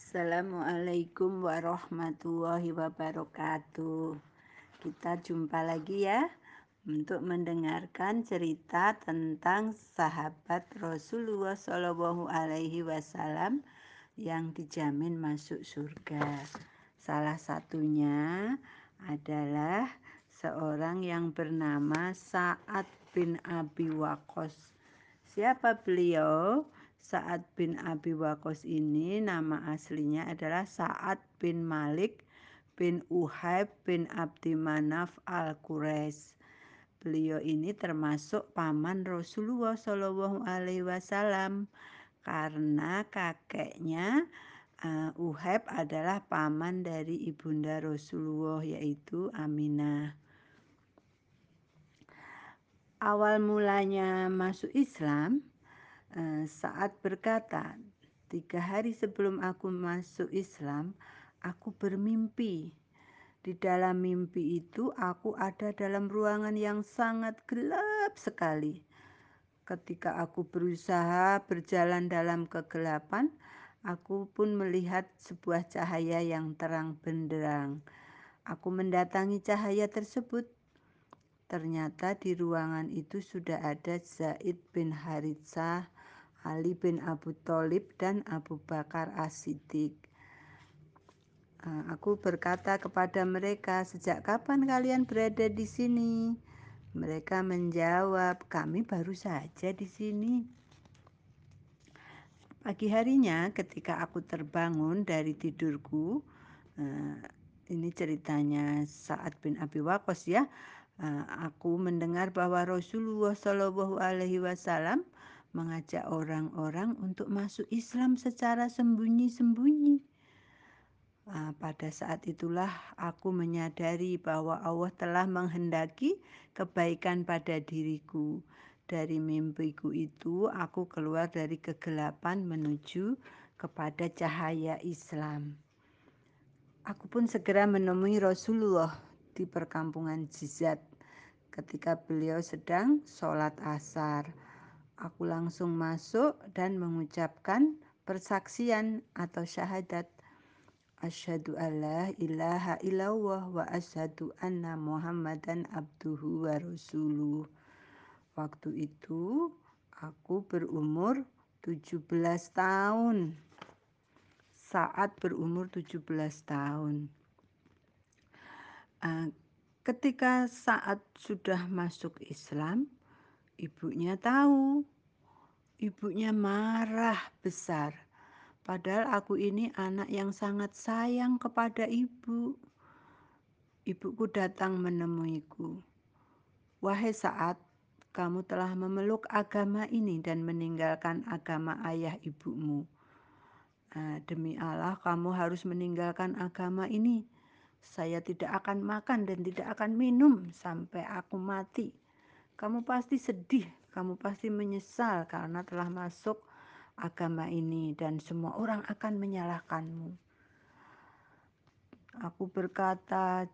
Assalamualaikum warahmatullahi wabarakatuh. Kita jumpa lagi ya untuk mendengarkan cerita tentang sahabat Rasulullah Shallallahu Alaihi Wasallam yang dijamin masuk surga. Salah satunya adalah seorang yang bernama Sa'ad bin Abi Waqqas. Siapa beliau? Sa'ad bin Abi Waqqas ini nama aslinya adalah Sa'ad bin Malik bin Uhaib bin Abdi Manaf al-Quraisy. Beliau ini termasuk paman Rasulullah Shallallahu Alaihi Wasallam karena kakeknya uh, Uhaib adalah paman dari ibunda Rasulullah yaitu Aminah. Awal mulanya masuk Islam, Eh, saat berkata, tiga hari sebelum aku masuk Islam, aku bermimpi. Di dalam mimpi itu aku ada dalam ruangan yang sangat gelap sekali. Ketika aku berusaha berjalan dalam kegelapan, aku pun melihat sebuah cahaya yang terang benderang. Aku mendatangi cahaya tersebut. Ternyata di ruangan itu sudah ada Zaid bin Haritsah Ali bin Abu Thalib dan Abu Bakar As-Siddiq. Eh, aku berkata kepada mereka, "Sejak kapan kalian berada di sini?" Mereka menjawab, "Kami baru saja di sini." Pagi harinya, ketika aku terbangun dari tidurku, eh, ini ceritanya saat bin Abi Waqqas ya. Eh, aku mendengar bahwa Rasulullah Shallallahu Alaihi Wasallam mengajak orang-orang untuk masuk Islam secara sembunyi-sembunyi. Nah, pada saat itulah aku menyadari bahwa Allah telah menghendaki kebaikan pada diriku. Dari mimpiku itu, aku keluar dari kegelapan menuju kepada cahaya Islam. Aku pun segera menemui Rasulullah di perkampungan Jizat ketika beliau sedang sholat asar. Aku langsung masuk dan mengucapkan persaksian atau syahadat. Asyhadu alla ilaha illallah wa asyhadu anna Muhammadan abduhu wa rasuluh. Waktu itu aku berumur 17 tahun. Saat berumur 17 tahun. Uh, ketika saat sudah masuk Islam, Ibunya tahu. Ibunya marah besar. Padahal aku ini anak yang sangat sayang kepada ibu. Ibuku datang menemuiku. Wahai saat kamu telah memeluk agama ini dan meninggalkan agama ayah ibumu. Nah, demi Allah, kamu harus meninggalkan agama ini. Saya tidak akan makan dan tidak akan minum sampai aku mati. Kamu pasti sedih, kamu pasti menyesal karena telah masuk agama ini dan semua orang akan menyalahkanmu. Aku berkata,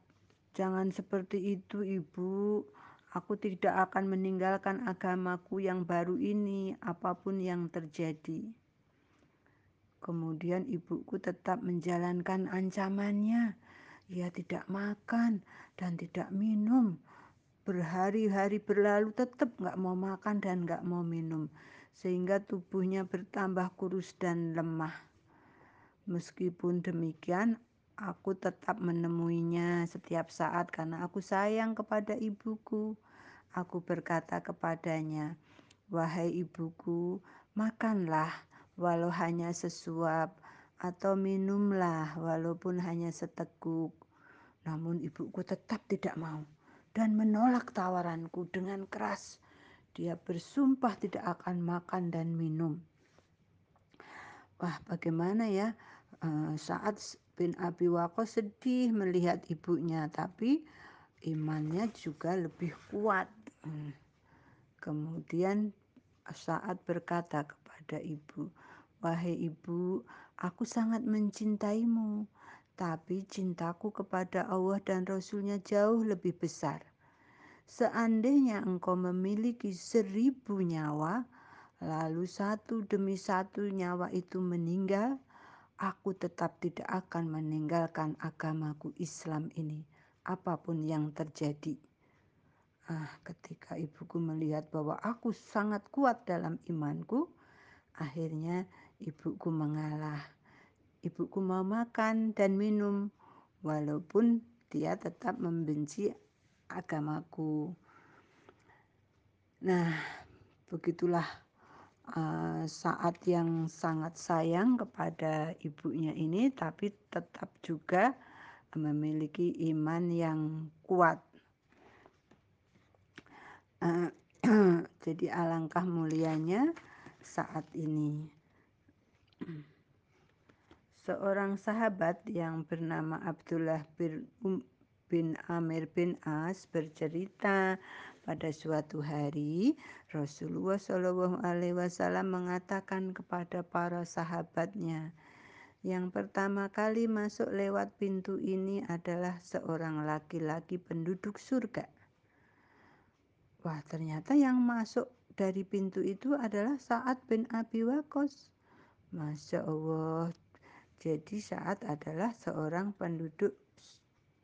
jangan seperti itu ibu. Aku tidak akan meninggalkan agamaku yang baru ini, apa pun yang terjadi. Kemudian ibuku tetap menjalankan ancamannya. Ia tidak makan dan tidak minum berhari-hari berlalu tetap nggak mau makan dan nggak mau minum sehingga tubuhnya bertambah kurus dan lemah. Meskipun demikian, aku tetap menemuinya setiap saat karena aku sayang kepada ibuku. Aku berkata kepadanya, "Wahai ibuku, makanlah walau hanya sesuap atau minumlah walaupun hanya seteguk." Namun ibuku tetap tidak mau dan menolak tawaranku dengan keras. Dia bersumpah tidak akan makan dan minum. Wah, bagaimana ya? Uh, saat bin Abi Waqqas sedih melihat ibunya, tapi imannya juga lebih kuat. Hmm. Kemudian saat berkata kepada ibu, "Wahai ibu, aku sangat mencintaimu tapi cintaku kepada Allah dan Rasulnya jauh lebih besar. Seandainya engkau memiliki seribu nyawa, lalu satu demi satu nyawa itu meninggal, aku tetap tidak akan meninggalkan agamaku Islam ini, apa pun yang terjadi. Ah, ketika ibuku melihat bahwa aku sangat kuat dalam imanku, akhirnya ibuku mengalah. Ibuku mau makan dan minum, walaupun dia tetap membenci agamaku. Nah, begitulah uh, saat yang sangat sayang kepada ibunya ini, tapi tetap juga memiliki iman yang kuat. Uh, jadi alangkah mulianya saat ini. Seorang sahabat yang bernama Abdullah bin, um, bin Amir bin As bercerita pada suatu hari Rasulullah Shallallahu Alaihi Wasallam mengatakan kepada para sahabatnya, yang pertama kali masuk lewat pintu ini adalah seorang laki-laki penduduk surga. Wah, ternyata yang masuk dari pintu itu adalah Sa'ad bin Abi Waqqas. Masya Allah. Jadi Sa'ad adalah seorang penduduk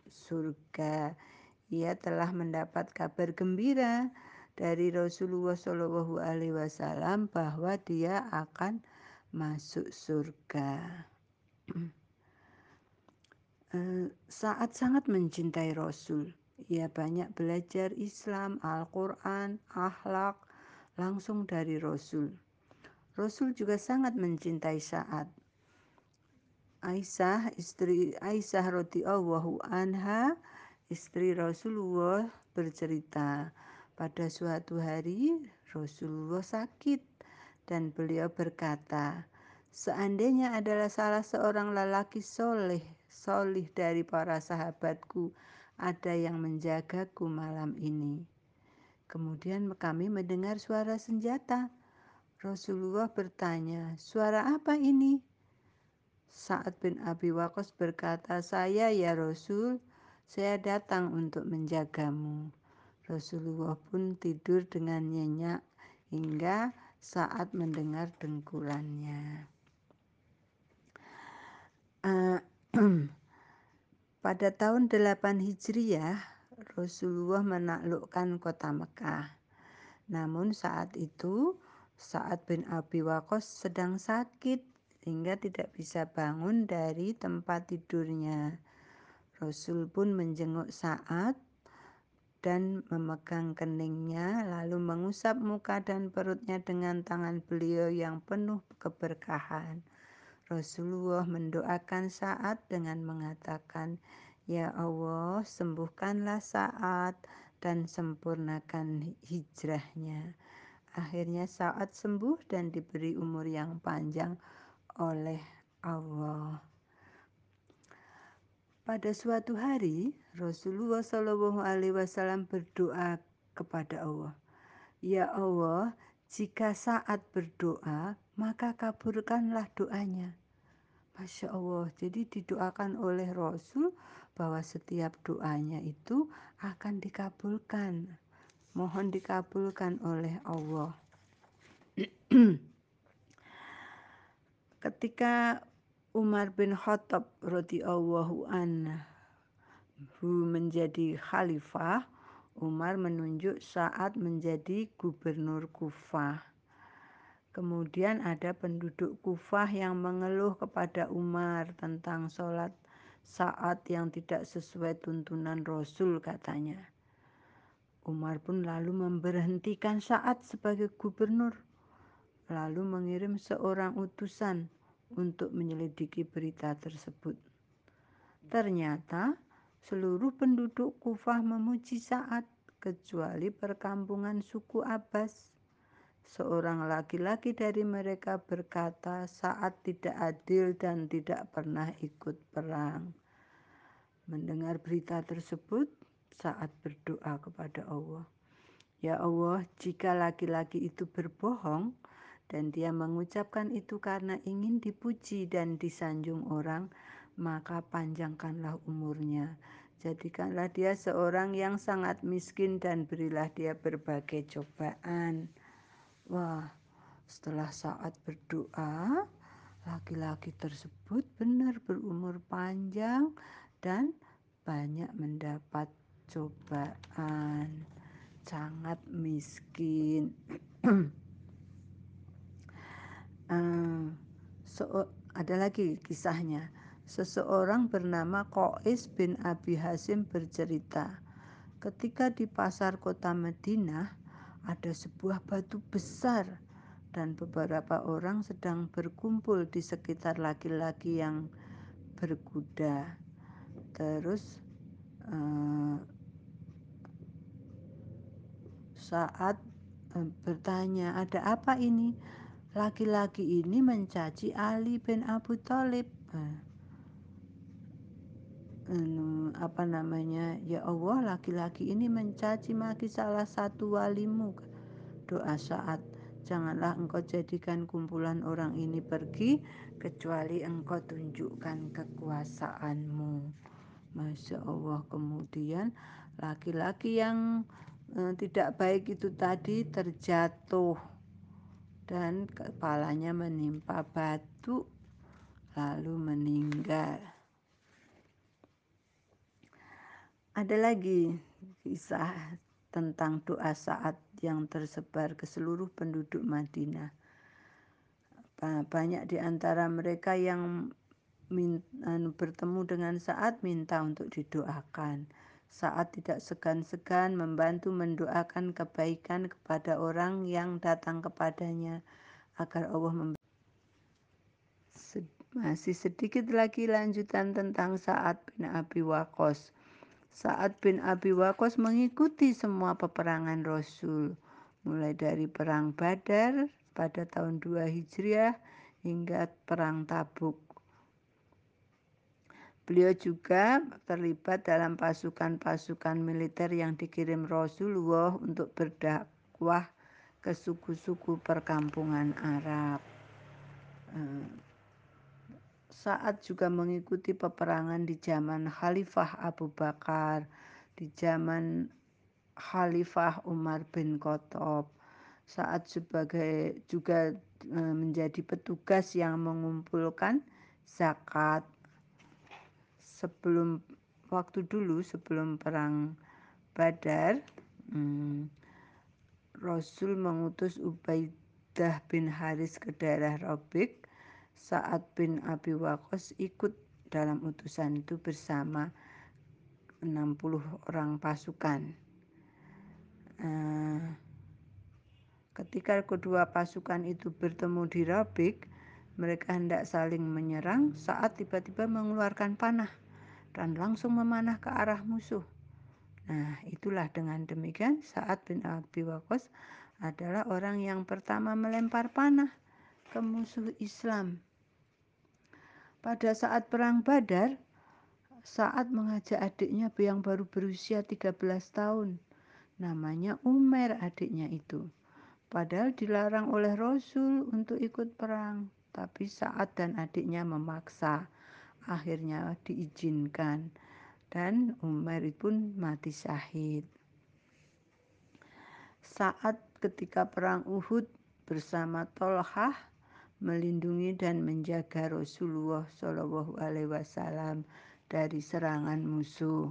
surga. Ia telah mendapat kabar gembira dari Rasulullah Shallallahu Alaihi Wasallam bahwa dia akan masuk surga. Eh, saat sangat mencintai Rasul, ia banyak belajar Islam, Al-Quran, akhlak langsung dari Rasul. Rasul juga sangat mencintai saat. Aisyah, istri Aisyah radhiyallahu anha, istri Rasulullah bercerita, pada suatu hari Rasulullah sakit dan beliau berkata, seandainya adalah salah seorang lelaki soleh, solih dari para sahabatku, ada yang menjagaku malam ini. Kemudian kami mendengar suara senjata. Rasulullah bertanya, suara apa ini? Saat bin Abi Waqqas berkata, saya ya Rasul, saya datang untuk menjagamu. Rasulullah pun tidur dengan nyenyak hingga saat mendengar dengkulannya. Uh, pada tahun 8 Hijriah, Rasulullah menaklukkan kota Mekah. Namun saat itu, saat bin Abi Waqqas sedang sakit hingga tidak bisa bangun dari tempat tidurnya. Rasul pun menjenguk saat dan memegang keningnya, lalu mengusap muka dan perutnya dengan tangan beliau yang penuh keberkahan. Rasulullah mendoakan saat dengan mengatakan, Ya Allah, sembuhkanlah saat dan sempurnakan hijrahnya. Akhirnya saat sembuh dan diberi umur yang panjang oleh Allah. Pada suatu hari, Rasulullah Shallallahu Alaihi Wasallam berdoa kepada Allah, Ya Allah, jika saat berdoa, maka kabulkanlah doanya. Masya Allah, jadi didoakan oleh Rasul bahwa setiap doanya itu akan dikabulkan. Mohon dikabulkan oleh Allah. Ketika Umar bin Khattab radhiyallahu anhu menjadi khalifah, Umar menunjuk saat menjadi gubernur Kufah. Kemudian ada penduduk Kufah yang mengeluh kepada Umar tentang sholat saat yang tidak sesuai tuntunan Rasul katanya. Umar pun lalu memberhentikan saat sebagai gubernur, lalu mengirim seorang utusan untuk menyelidiki berita tersebut. Ternyata seluruh penduduk Kufah memuji saat kecuali perkampungan suku Abbas. Seorang laki-laki dari mereka berkata saat tidak adil dan tidak pernah ikut perang. Mendengar berita tersebut, saat berdoa kepada Allah, "Ya Allah, jika laki-laki itu berbohong, dan dia mengucapkan itu karena ingin dipuji dan disanjung orang, maka panjangkanlah umurnya. Jadikanlah dia seorang yang sangat miskin dan berilah dia berbagai cobaan. Wah, setelah saat berdoa, Laki-laki tersebut benar berumur panjang dan banyak mendapat cobaan, sangat miskin. uh, so, ada lagi kisahnya. Seseorang bernama Qais bin Abi Hasim bercerita, ketika di pasar kota Madinah ada sebuah batu besar dan beberapa orang sedang berkumpul di sekitar laki-laki yang berkuda. Terus uh, saat uh, bertanya, "Ada apa ini?" Laki-laki ini mencaci Ali bin Abu Thalib. Uh, apa namanya? Ya Allah, laki-laki ini mencaci maki salah satu walimu. Doa saat Janganlah engkau jadikan kumpulan orang ini pergi kecuali engkau tunjukkan kekuasaanmu. Masya Allah kemudian laki-laki yang eh, tidak baik itu tadi terjatuh dan kepalanya menimpa batu lalu meninggal. Ada lagi kisah tentang doa saat yang tersebar ke seluruh penduduk Madinah. Banyak di antara mereka yang anu, bertemu dengan saat minta untuk didoakan. Saat tidak segan-segan membantu mendoakan kebaikan kepada orang yang datang kepadanya agar Allah memberi. Masih sedikit lagi lanjutan tentang saat bin Abi Waqqas. Saat bin Abi Waqqas mengikuti semua peperangan Rasul, mulai dari perang Badar pada tahun 2 Hijriah hingga perang Tabuk. Beliau juga terlibat dalam pasukan-pasukan militer yang dikirim Rasulullah untuk berdakwah ke suku-suku perkampungan Arab. Eh, saat juga mengikuti peperangan di zaman Khalifah Abu Bakar, di zaman Khalifah Umar bin Khattab, saat sebagai juga e, menjadi petugas yang mengumpulkan zakat sebelum waktu dulu sebelum perang Badar hmm, Rasul mengutus Ubaidah bin Haris ke daerah Robik saat bin Abi Waqqas ikut dalam utusan itu bersama 60 orang pasukan. Uh, ketika kedua pasukan itu bertemu di Rabik, mereka hendak saling menyerang saat tiba-tiba mengeluarkan panah dan langsung memanah ke arah musuh. Nah, itulah dengan demikian saat bin Abi Waqqas adalah orang yang pertama melempar panah ke musuh Islam. Pada saat perang Badar, saat mengajak adiknya yang baru berusia 13 tahun. Namanya Umar adiknya itu. Padahal dilarang oleh Rasul untuk ikut perang. Tapi saat dan adiknya memaksa. Akhirnya diizinkan. Dan Umar pun mati syahid. Saat ketika perang Uhud bersama Tolhah melindungi dan menjaga Rasulullah Shallallahu Alaihi Wasallam dari serangan musuh.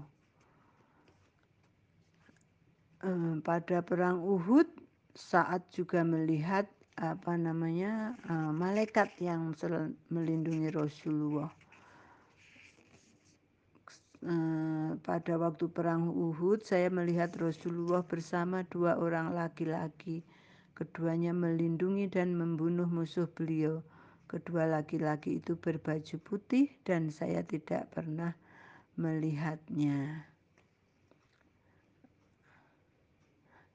Pada perang Uhud, saat juga melihat apa namanya malaikat yang melindungi Rasulullah. Pada waktu perang Uhud, saya melihat Rasulullah bersama dua orang laki-laki Keduanya melindungi dan membunuh musuh beliau. Kedua laki-laki itu berbaju putih dan saya tidak pernah melihatnya.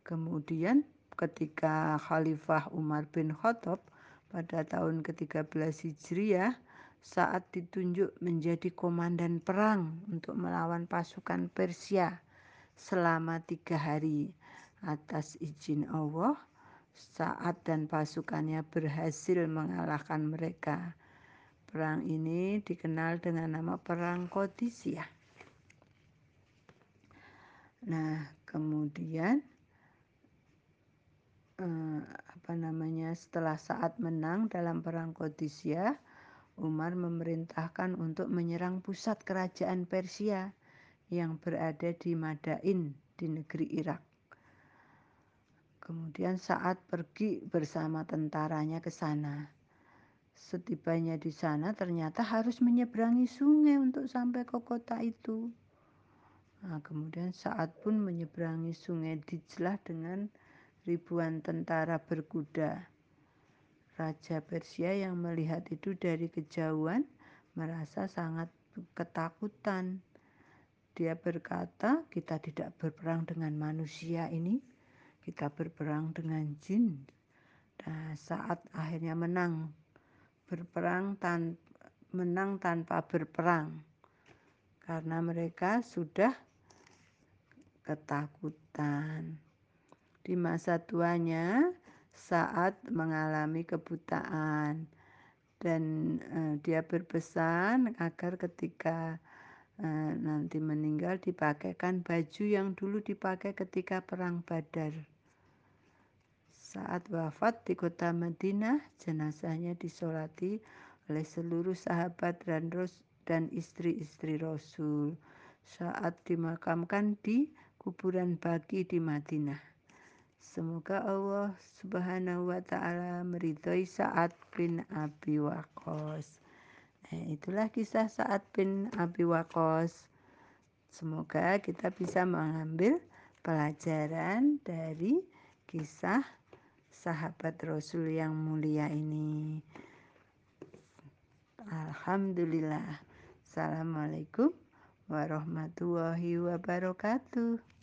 Kemudian ketika Khalifah Umar bin Khattab pada tahun ke-13 Hijriah saat ditunjuk menjadi komandan perang untuk melawan pasukan Persia selama tiga hari atas izin Allah saat dan pasukannya berhasil mengalahkan mereka. Perang ini dikenal dengan nama Perang Kodisia. Nah, kemudian eh, apa namanya setelah saat menang dalam Perang Kodisia, Umar memerintahkan untuk menyerang pusat kerajaan Persia yang berada di Madain di negeri Irak. Kemudian saat pergi bersama tentaranya ke sana. Setibanya di sana ternyata harus menyeberangi sungai untuk sampai ke kota itu. Nah, kemudian saat pun menyeberangi sungai Dijlah dengan ribuan tentara berkuda. Raja Persia yang melihat itu dari kejauhan merasa sangat ketakutan. Dia berkata, "Kita tidak berperang dengan manusia ini, kita berperang dengan jin." Nah, saat akhirnya menang, berperang tan menang tanpa berperang, karena mereka sudah ketakutan. Di masa tuanya, saat mengalami kebutaan dan uh, dia berpesan agar ketika uh, nanti meninggal dipakaikan baju yang dulu dipakai ketika perang Badar. Saat wafat di kota Madinah, jenazahnya disolati oleh seluruh sahabat dan dan istri-istri Rasul saat dimakamkan di kuburan bagi di Madinah. Semoga Allah Subhanahu wa taala meridhoi Sa'ad bin Abi Waqqas. Nah, itulah kisah Sa'ad bin Abi Waqqas. Semoga kita bisa mengambil pelajaran dari kisah sahabat Rasul yang mulia ini. Alhamdulillah. Assalamualaikum warahmatullahi wabarakatuh.